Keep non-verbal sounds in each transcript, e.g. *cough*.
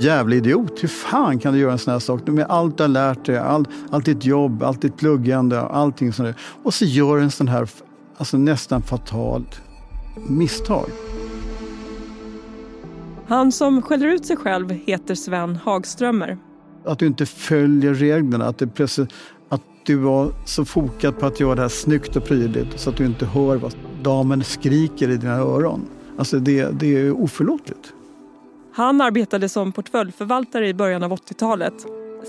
Jävla idiot, hur fan kan du göra en sån här sak? Med allt du har lärt dig, all, allt ditt jobb, allt ditt pluggande, allting sånt Och så gör en sån här alltså nästan fatalt misstag. Han som skäller ut sig själv heter Sven Hagströmer. Att du inte följer reglerna, att, det att du var så fokad på att göra det här snyggt och prydligt så att du inte hör vad damen skriker i dina öron. Alltså det, det är oförlåtligt. Han arbetade som portföljförvaltare i början av 80-talet.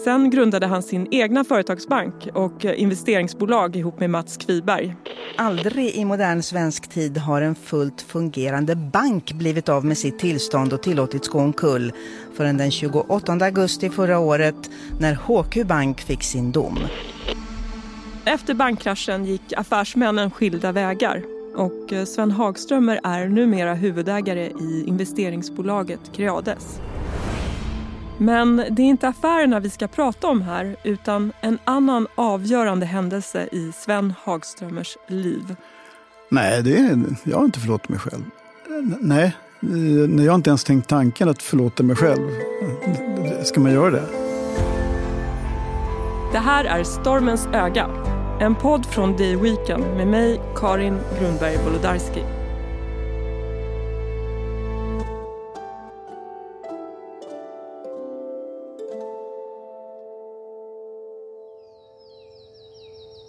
Sen grundade han sin egna företagsbank och investeringsbolag ihop med Mats Kviberg. Aldrig i modern svensk tid har en fullt fungerande bank blivit av med sitt tillstånd och tillåtits gå omkull förrän den 28 augusti förra året när HQ Bank fick sin dom. Efter bankkraschen gick affärsmännen skilda vägar och eh, Sven Hagströmer är numera huvudägare i investeringsbolaget Creades. Men det är inte affärerna vi ska prata om här utan en annan avgörande händelse i Sven Hagströmers liv. Nej, det är, jag har inte förlåtit mig själv. Nej, jag har inte ens tänkt tanken att förlåta mig själv. Ska man göra det? Det här är Stormens öga en podd från The Weekend med mig, Karin Grundberg Wolodarski.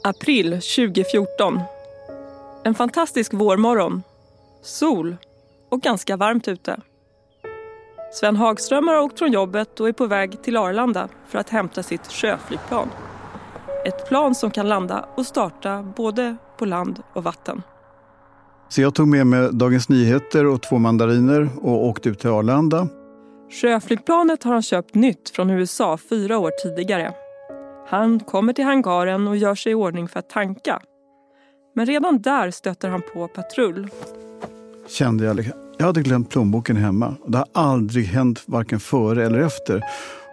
April 2014. En fantastisk vårmorgon. Sol och ganska varmt ute. Sven Hagström har åkt från jobbet och är på väg till Arlanda för att hämta sitt sjöflygplan. Ett plan som kan landa och starta både på land och vatten. Så jag tog med mig Dagens Nyheter och två mandariner och åkte ut till Arlanda. Sjöflygplanet har han köpt nytt från USA fyra år tidigare. Han kommer till hangaren och gör sig i ordning för att tanka. Men redan där stöter han på patrull. Kände jag, jag hade glömt plånboken hemma. Det har aldrig hänt varken före eller efter.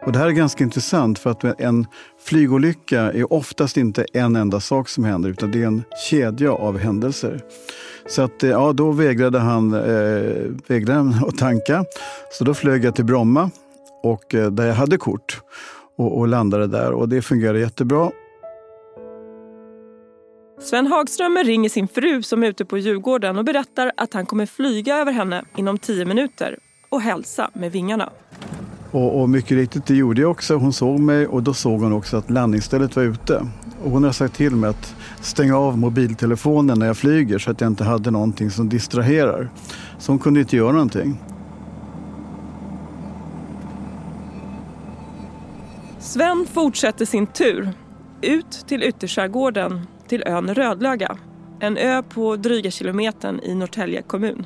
Och det här är ganska intressant för att en flygolycka är oftast inte en enda sak som händer utan det är en kedja av händelser. Så att, eh, ja, då vägrade han, eh, vägrade *laughs* att tanka. Så då flög jag till Bromma och, eh, där jag hade kort och, och landade där och det fungerade jättebra. Sven Hagströmer ringer sin fru som är ute på Djurgården och berättar att han kommer flyga över henne inom tio minuter och hälsa med vingarna. Och, och, mycket riktigt, det gjorde jag också. Hon såg mig och då såg hon också att landningsstället var ute. Och hon har sagt till mig att stänga av mobiltelefonen när jag flyger så att jag inte hade någonting som distraherar. Så hon kunde inte göra någonting. Sven fortsätter sin tur ut till ytterskärgården till ön Rödlöga. En ö på dryga kilometern i Norrtälje kommun.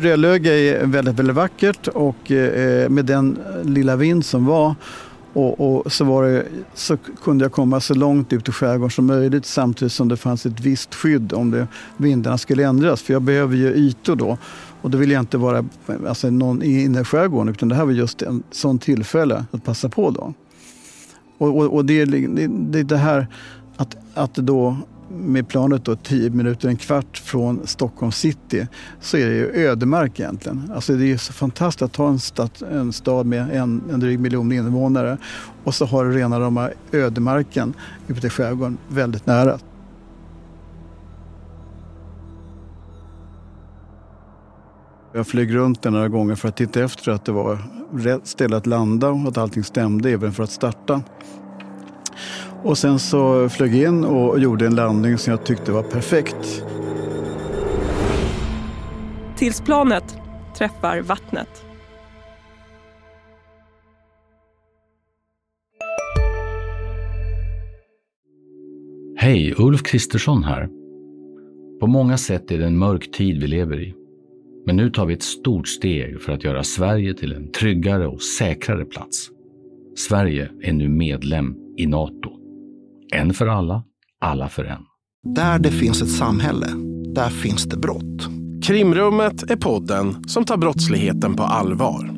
Rödlöga är väldigt, väldigt vackert och eh, med den lilla vind som var och, och, så, var det, så kunde jag komma så långt ut i skärgården som möjligt samtidigt som det fanns ett visst skydd om det, vindarna skulle ändras. För jag behöver ju ytor då. Och då vill jag inte vara alltså, någon i innerskärgården utan det här var just en sån tillfälle att passa på då. Och, och, och det, det, det, det här att, att då med planet då 10 minuter, en kvart från Stockholm city så är det ju ödemark egentligen. Alltså det är så fantastiskt att ha en stad, en stad med en, en dryg miljon invånare och så har du rena rama ödemarken ute i skärgården väldigt nära. Jag flög runt några gånger för att titta efter att det var rätt ställe att landa och att allting stämde även för att starta. Och sen så flög jag in och gjorde en landning som jag tyckte var perfekt. Tills planet träffar vattnet. Hej, Ulf Kristersson här. På många sätt är det en mörk tid vi lever i. Men nu tar vi ett stort steg för att göra Sverige till en tryggare och säkrare plats. Sverige är nu medlem i Nato. En för alla, alla för en. Där det finns ett samhälle, där finns det brott. Krimrummet är podden som tar brottsligheten på allvar.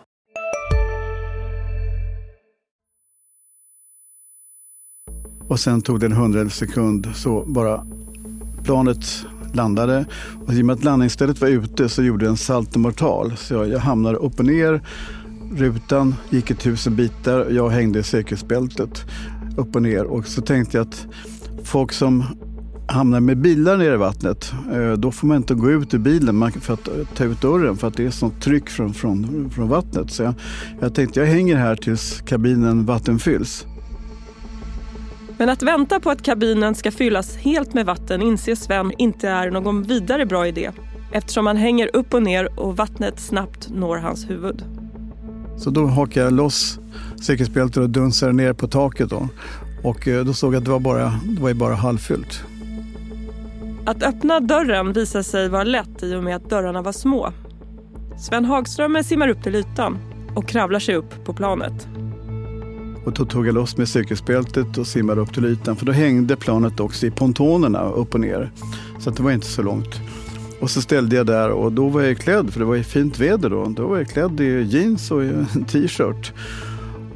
Och sen tog det en hundradels sekund så bara planet landade. Och I och med att landningsstället var ute så gjorde det en saltomortal. Så jag, jag hamnade upp och ner. Rutan gick i tusen bitar. Jag hängde i säkerhetsbältet upp och ner. Och så tänkte jag att folk som hamnar med bilar nere i vattnet, eh, då får man inte gå ut ur bilen för att eh, ta ut dörren för att det är sånt tryck från, från, från vattnet. Så jag, jag tänkte jag hänger här tills kabinen vattenfylls. Men att vänta på att kabinen ska fyllas helt med vatten inser Sven inte är någon vidare bra idé eftersom han hänger upp och ner och vattnet snabbt når hans huvud. Så då hakar jag loss säkerhetsbältet och dunsar ner på taket. Då. Och eh, då såg jag att det var bara, det var bara halvfyllt. Att öppna dörren visade sig vara lätt i och med att dörrarna var små. Sven Hagströmer simmar upp till ytan och kravlar sig upp på planet. Och då tog jag loss med cykelspältet och simmade upp till ytan. För då hängde planet också i pontonerna upp och ner. Så det var inte så långt. Och så ställde jag där och då var jag klädd, för det var ju fint väder då. Då var jag klädd i jeans och en *laughs* t-shirt.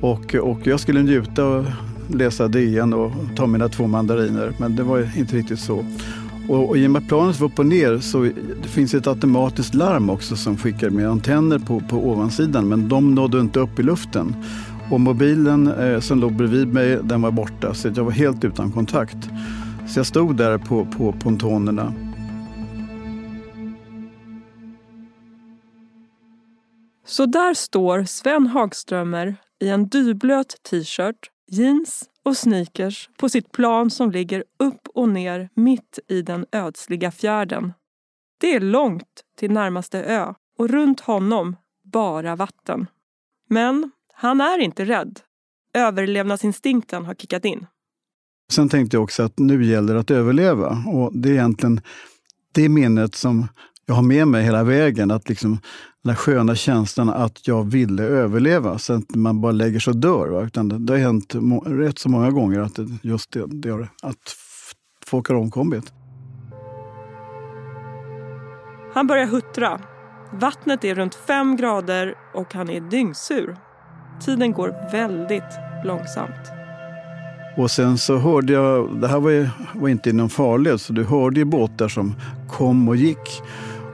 Och, och jag skulle njuta och läsa DN och ta mina två mandariner. Men det var inte riktigt så. Och, och i och med att planet var upp och ner så det finns ett automatiskt larm också som skickar med antenner på, på ovansidan. Men de nådde inte upp i luften. Och mobilen eh, som låg bredvid mig, den var borta. Så jag var helt utan kontakt. Så jag stod där på, på pontonerna. Så där står Sven Hagströmer i en dyblöt t-shirt, jeans och sneakers på sitt plan som ligger upp och ner mitt i den ödsliga fjärden. Det är långt till närmaste ö och runt honom bara vatten. Men han är inte rädd. Överlevnadsinstinkten har kickat in. Sen tänkte jag också att nu gäller det att överleva. Och det är egentligen det minnet som jag har med mig hela vägen. Att liksom, den där sköna känslan att jag ville överleva. Så att man bara lägger sig och dör. Va? Utan det, har hänt rätt så många gånger att just det, det att folk har omkommit. Han börjar huttra. Vattnet är runt fem grader och han är dyngsur. Tiden går väldigt långsamt. Och sen så hörde jag, det här var, ju, var inte i någon farled, så du hörde ju båtar som kom och gick.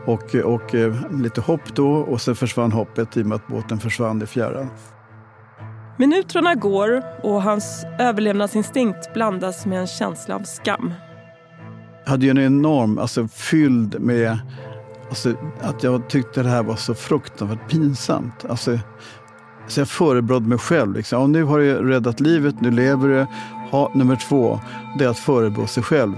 Och, och eh, lite hopp då och sen försvann hoppet i och med att båten försvann i fjärran. Minuterna går och hans överlevnadsinstinkt blandas med en känsla av skam. Jag hade ju en enorm, alltså fylld med alltså, att jag tyckte det här var så fruktansvärt pinsamt. Alltså, så jag förebrådde mig själv. Liksom. Och nu har du räddat livet, nu lever du. Ha, nummer två, det är att förebrå sig själv.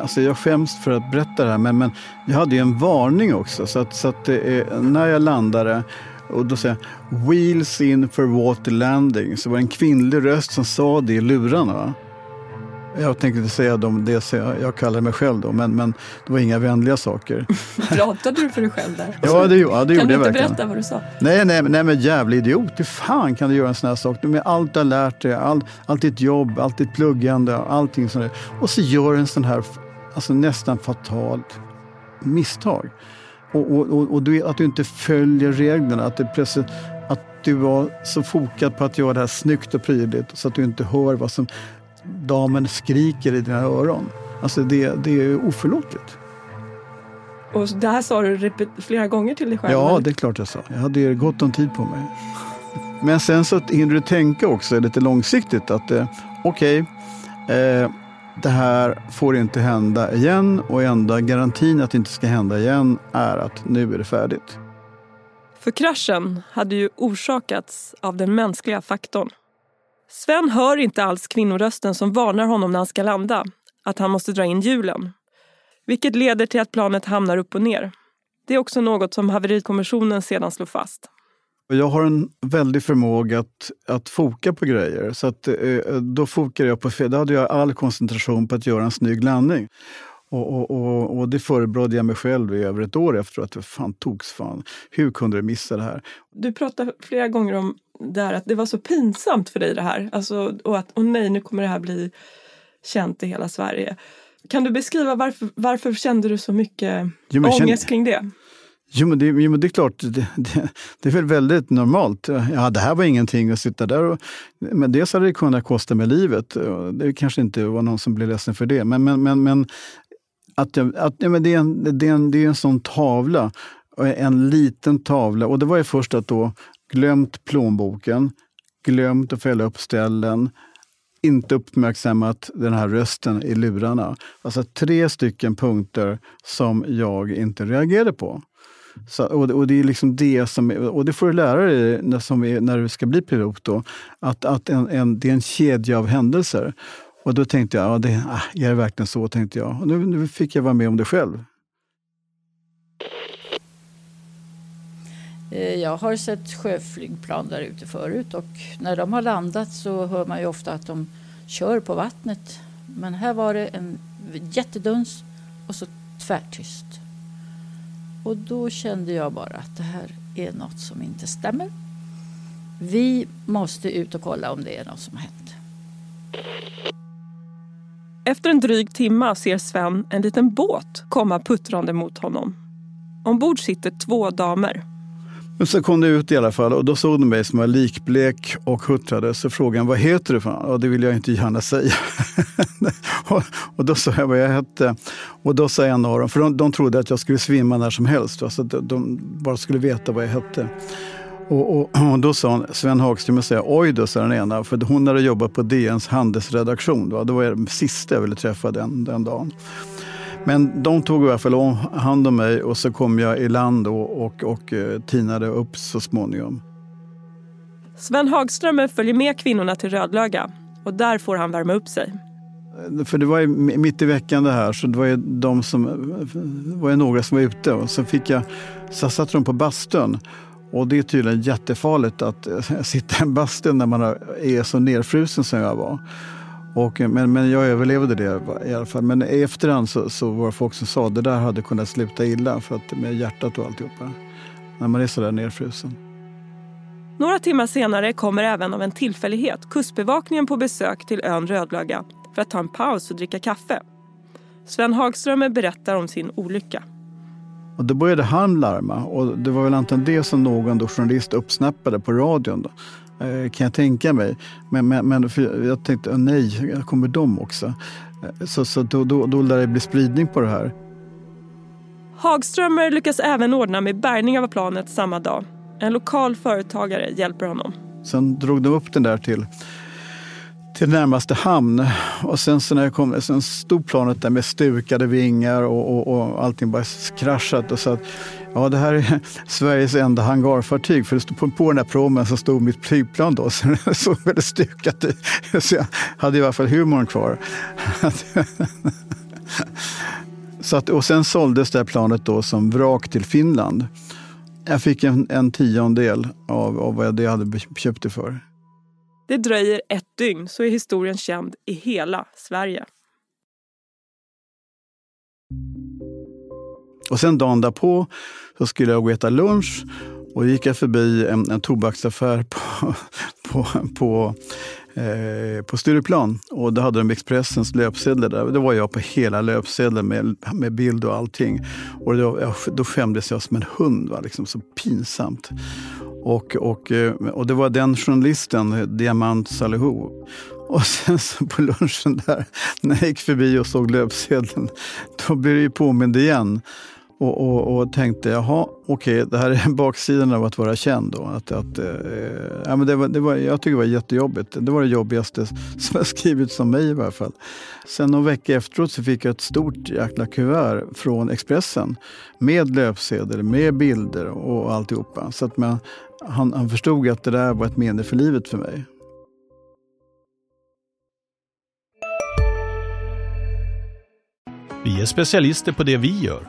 Alltså jag skäms för att berätta det här, men, men jag hade ju en varning också. Så att, så att eh, när jag landade och då säger jag “Wheels in for water landing” så var det en kvinnlig röst som sa det i lurarna. Jag tänkte inte säga dem, det jag, kallar mig själv då, men, men det var inga vänliga saker. *laughs* Pratade du för dig själv där? ja, det, ja, det gjorde jag verkligen. Kan du inte berätta vad du sa? Nej, nej, nej men jävla idiot. Hur fan kan du göra en sån här sak? Med allt du har lärt dig, all, allt ditt jobb, allt ditt pluggande, allting sånt där. Och så gör du en sån här alltså nästan fatalt misstag. Och, och, och, och du, att du inte följer reglerna. Att, det plötsligt, att du var så fokad på att göra det här snyggt och prydligt så att du inte hör vad som damen skriker i dina öron. Alltså det, det är oförlåtligt. Och det här sa du flera gånger till dig själv? Ja, det är klart jag sa. Jag hade gott om tid på mig. Men sen så hinner du tänka också lite långsiktigt att eh, okej, okay, eh, det här får inte hända igen och enda garantin att det inte ska hända igen är att nu är det färdigt. För kraschen hade ju orsakats av den mänskliga faktorn. Sven hör inte alls kvinnorösten som varnar honom när han ska landa, att han måste dra in hjulen. Vilket leder till att planet hamnar upp och ner. Det är också något som haverikommissionen sedan slår fast. Jag har en väldig förmåga att, att foka på grejer. Så att, eh, då fokade jag på fel. Då hade jag all koncentration på att göra en snygg landning. Och, och, och, och det förebrådde jag mig själv i över ett år efter. att fan togs fan. Hur kunde du missa det här? Du pratade flera gånger om där att det var så pinsamt för dig det här. Alltså, och att åh nej, nu kommer det här bli känt i hela Sverige. Kan du beskriva varför, varför kände du så mycket jo, ångest kände... kring det? Jo men, det, jo, men det är klart, det, det, det, är väl väldigt normalt. Ja, det här var ingenting att sitta där och... Men dels hade det kunnat kosta mig livet. Det kanske inte var någon som blev ledsen för det. Men, men, men, men att, att, ja, men det, är en, det, är en, det är en sån tavla. En liten tavla. Och det var ju först att då glömt plånboken, glömt att fälla upp ställen, inte uppmärksammat den här rösten i lurarna. Alltså tre stycken punkter som jag inte reagerade på. Så, och, och, det är liksom det som, och det får du lära dig när, som är, när du ska bli pilot, då, att, att en, en, det är en kedja av händelser. Och då tänkte jag, ja, det, ah, är det verkligen så? tänkte jag. Och nu, nu fick jag vara med om det själv. Eh, jag har sett sjöflygplan där ute förut och när de har landat så hör man ju ofta att de kör på vattnet. Men här var det en jätteduns och så tvärtyst. Och då kände jag bara att det här är något som inte stämmer. Vi måste ut och kolla om det är något som har hänt. Efter en dryg timma ser Sven en liten båt komma puttrande mot honom. Ombord sitter två damer. Men så kom det ut i alla fall och då såg de mig som var likblek och huttrade. Så frågade vad heter du? För? Och det vill jag inte gärna säga. *laughs* och, och, då sa jag vad jag hette. Och då sa en av dem, för de, de trodde att jag skulle svimma när som helst. Så alltså, de, de bara skulle veta vad jag hette. Och, och, *clears throat* och, då sa hon, Sven Hagström, och säga, oj då, sa den ena. För hon hade jobbat på DNs handelsredaktion. Då, då var det sista jag ville träffa den, den dagen. Men de tog i alla fall hand om mig och så kom jag i land och, och, och eh, tinade upp så småningom. Sven Hagström följer med kvinnorna till Rödlöga och där får han värma upp sig. För det var ju mitt i veckan det här, så det var ju, de som, var ju några som var ute. Och så, fick jag, så satt de på bastun. Och det är tydligen jättefarligt att eh, sitta i en bastu när man är så nerfrusen som jag var. Och, men, men jag överlevde det i alla fall. Men i efterhand så, så var det folk som sa att det där hade kunnat sluta illa för att, med hjärtat och alltihopa. När man är så där nerfrusen. Några timmar senare kommer även av en tillfällighet Kustbevakningen på besök till ön Rödlöga för att ta en paus och dricka kaffe. Sven Hagström berättar om sin olycka. Och då började han larma och det var väl antagligen det som någon då journalist uppsnappade på radion. Då. Eh, kan jag tänka mig. Men, men, men jag tänkte, nej, kommer de också? Eh, så, så då, då, då lär det bli spridning på det här. Hagströmer lyckas även ordna med bärgning av planet samma dag. En lokal företagare hjälper honom. Sen drog de upp den där till till närmaste hamn. Och sen så när jag kom, sen stod planet där med stukade vingar och, och, och allting bara kraschat. Och så att, ja, det här är *laughs* Sveriges enda hangarfartyg. För det stod på, på den där promen så stod mitt flygplan då. *laughs* Så det såg väldigt stukat ut. *laughs* Så jag hade i alla fall humorn kvar. så att, och sen såldes det här planet då som vrak till Finland. Jag fick en, en tiondel av, av vad jag hade köpt det för. Det dröjer ett dygn så är historien känd i hela Sverige. Och sen dagen därpå så skulle jag gå och äta lunch och gick jag förbi en, en tobaksaffär på, *laughs* på, på, eh, på Stureplan. Och då hade de Expressens löpsedlar där. Då var jag på hela löpsedeln med, med bild och allting. Och då, då skämdes jag som en hund. Va? Liksom så pinsamt. Och, och, eh, och det var den journalisten, Diamant Salihu. Och sen så på lunchen där, när jag gick förbi och såg löpsedeln, då blev jag påmind igen. Och, och, och tänkte, jaha, okej, okay, det här är *laughs* baksidan av att vara känd. Då. Att, att, eh, ja, men det var, det var, jag tycker det var jättejobbigt. Det var det jobbigaste *laughs* som jag skrivit som mig i varje fall. Sen någon vecka efteråt så fick jag ett stort jäkla kuvert från Expressen med löpsedel, med bilder och alltihopa. Så att man, han, han förstod att det där var ett minne för livet för mig. Vi är specialister på det vi gör,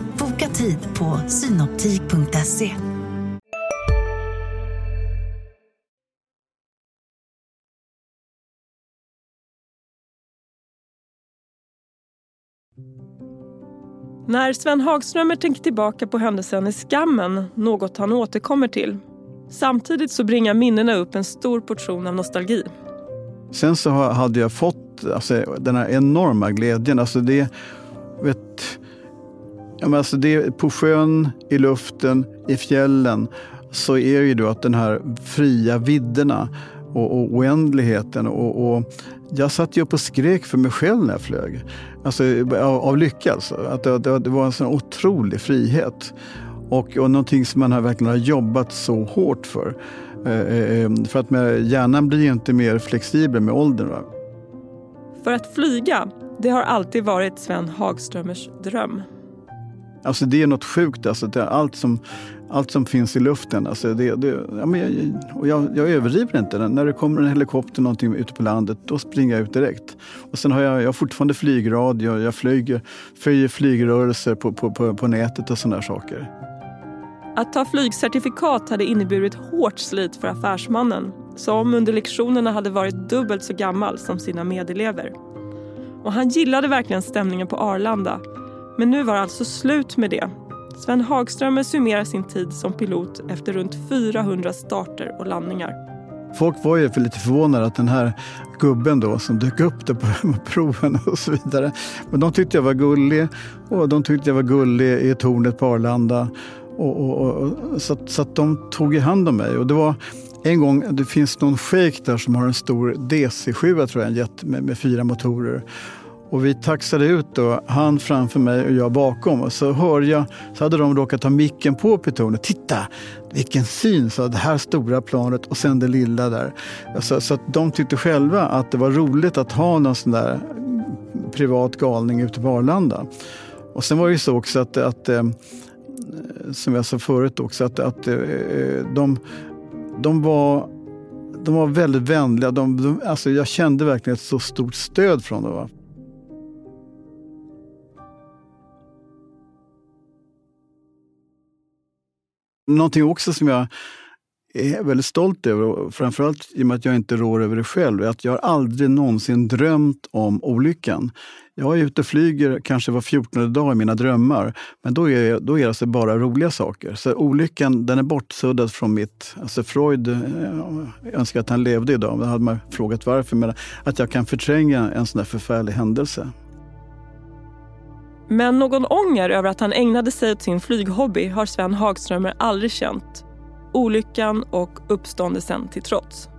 Boka tid på synoptik.se. När Sven Hagströmer tänker tillbaka på händelsen är skammen något han återkommer till. Samtidigt så bringar minnena upp en stor portion av nostalgi. Sen så hade jag fått alltså, den här enorma glädjen. Alltså det, vet, ja, men alltså det, på sjön, i luften, i fjällen så är det ju då att den här fria vidderna och, och oändligheten. Och, och, jag satt ju upp och skrek för mig själv när jag flög. Alltså, av, av lycka alltså. Att det, det, det var en sån otrolig frihet. Och, och någonting som man har verkligen har jobbat så hårt för. Eh, eh, eh för att med, hjärnan blir ju inte mer flexibel med åldern. Va? För att flyga, det har alltid varit Sven Hagströmers dröm. Alltså det är något sjukt. Alltså det är allt, som, allt som finns i luften. Alltså det, det, ja, men jag, och jag, jag överdriver inte. När det kommer en helikopter någonting ute på landet, då springer jag ut direkt. Och sen har jag, jag har fortfarande flygradio, jag flyger, följer flygrörelser på, på, på, på nätet och sådana saker. Att ta flygcertifikat hade inneburit hårt slit för affärsmannen som under lektionerna hade varit dubbelt så gammal som sina medelever. Och han gillade verkligen stämningen på Arlanda. Men nu var det alltså slut med det. Sven Hagströmer summerar sin tid som pilot efter runt 400 starter och landningar. Folk var ju lite förvånade att den här gubben då som dök upp där *laughs* på proven och så vidare. Men de tyckte jag var gullig och de tyckte jag var gullig i tornet på Arlanda. Och, och, och, så, att, så att de tog i hand om mig. Och det var en gång, det finns någon shejk där som har en stor DC7, tror jag, en jet med, med fyra motorer. Och vi taxade ut då, han framför mig och jag bakom. Och så hörde jag, så hade de råkat ta micken på plutonen. Titta, vilken syn, sa det här stora planet och sen det lilla där. Så, så att de tyckte själva att det var roligt att ha någon sån där privat galning ute på Arlanda. Och sen var det ju så också att, att eh, som jag sa förut också, att, att eh, de, de var de var väldigt vänliga. De, de, alltså jag kände verkligen ett så stort stöd från dem. Va? Någonting också som jag är väldigt stolt över, framförallt i och med att jag inte rår över det själv, är att jag har aldrig någonsin drömt om olyckan. Jag är ute och flyger kanske var fjortonde dag i mina drömmar, men då är, då är det alltså bara roliga saker. Så olyckan den är bortsuddad från mitt... Alltså Freud eh, jag önskar att han levde idag, då hade man frågat varför. Men att jag kan förtränga en sån där förfärlig händelse. Men någon ånger över att han ägnade sig åt sin flyghobby har Sven Hagströmer aldrig känt. Olyckan och uppståndelsen till trots.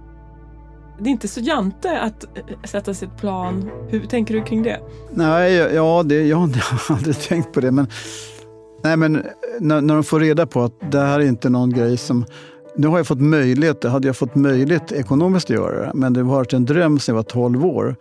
Det är inte så jante att eh, sätta sig ett plan. Hur tänker du kring det? Nej, ja, det, *laughs* jag har aldrig tänkt på det. Men, nej, men eh, när, när de får reda på att det här är inte någon grej som nu har jag fått möjlighet, hade jag fått möjlighet ekonomiskt att göra det, men det har varit en dröm sedan jag var 12 år.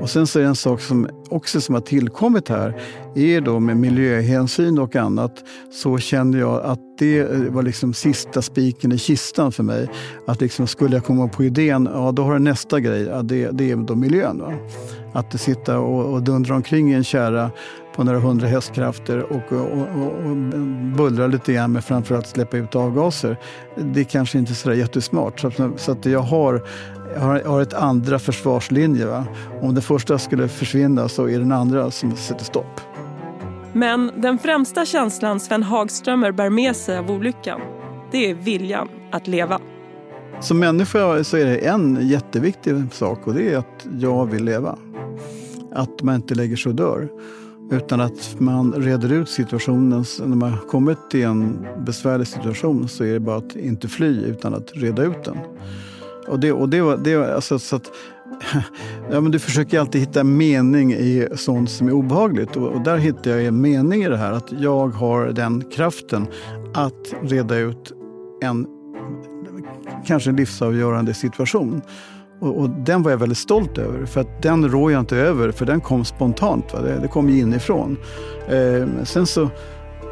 Och sen så är det en sak som också som har tillkommit här, är då med miljöhänsyn och annat, så kände jag att det var liksom sista spiken i kistan för mig. Att liksom skulle jag komma på idén, ja då har jag nästa grej, ja, det, det är då miljön. Va? Att sitta och, och dundra omkring i en kärra på några hundra hästkrafter och, och, och, och bullra lite grann med framförallt släppa ut avgaser. Det är kanske inte så jättesmart. Så, så att jag har, jag har, jag har ett andra försvarslinje. Va? Om det första skulle försvinna så är det den andra som sätter stopp. Men den främsta känslan Sven Hagströmer bär med sig av olyckan, det är viljan att leva. Som människa så är det en jätteviktig sak och det är att jag vill leva. Att man inte lägger sig och dör. Utan att man reder ut situationen. När man kommit i en besvärlig situation så är det bara att inte fly utan att reda ut den. Och det, och det, det, alltså, så att, *laughs* ja, men du försöker alltid hitta mening i sånt som är obehagligt. Och, och där hittar jag en mening i det här. Att jag har den kraften att reda ut en kanske en livsavgörande situation. Och, och, den var jag väldigt stolt över, för att den rår jag inte över, för den kom spontant. Va? Det, det kom ju inifrån. Eh, sen, så,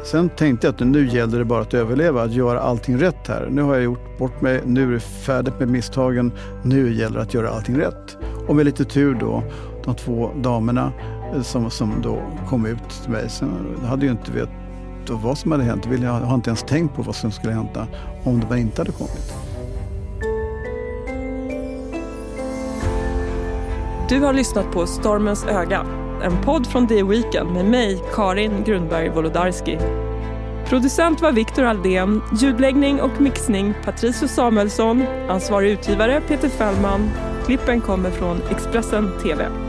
sen tänkte jag att nu gäller det bara att överleva, att göra allting rätt här. Nu har jag gjort bort mig, nu är det färdigt med misstagen, nu gäller det att göra allting rätt. Och med lite tur då, de två damerna eh, som, som då kom ut till mig, sen hade ju inte vetat vad som hade hänt. Jag har inte ens tänkt på vad som skulle hända om de inte hade kommit. Du har lyssnat på Stormens öga, en podd från The Weekend med mig, Karin Grundberg Wolodarski. Producent var Viktor Aldén, ljudläggning och mixning Patricio Samuelsson, ansvarig utgivare Peter Fällman. Klippen kommer från Expressen TV.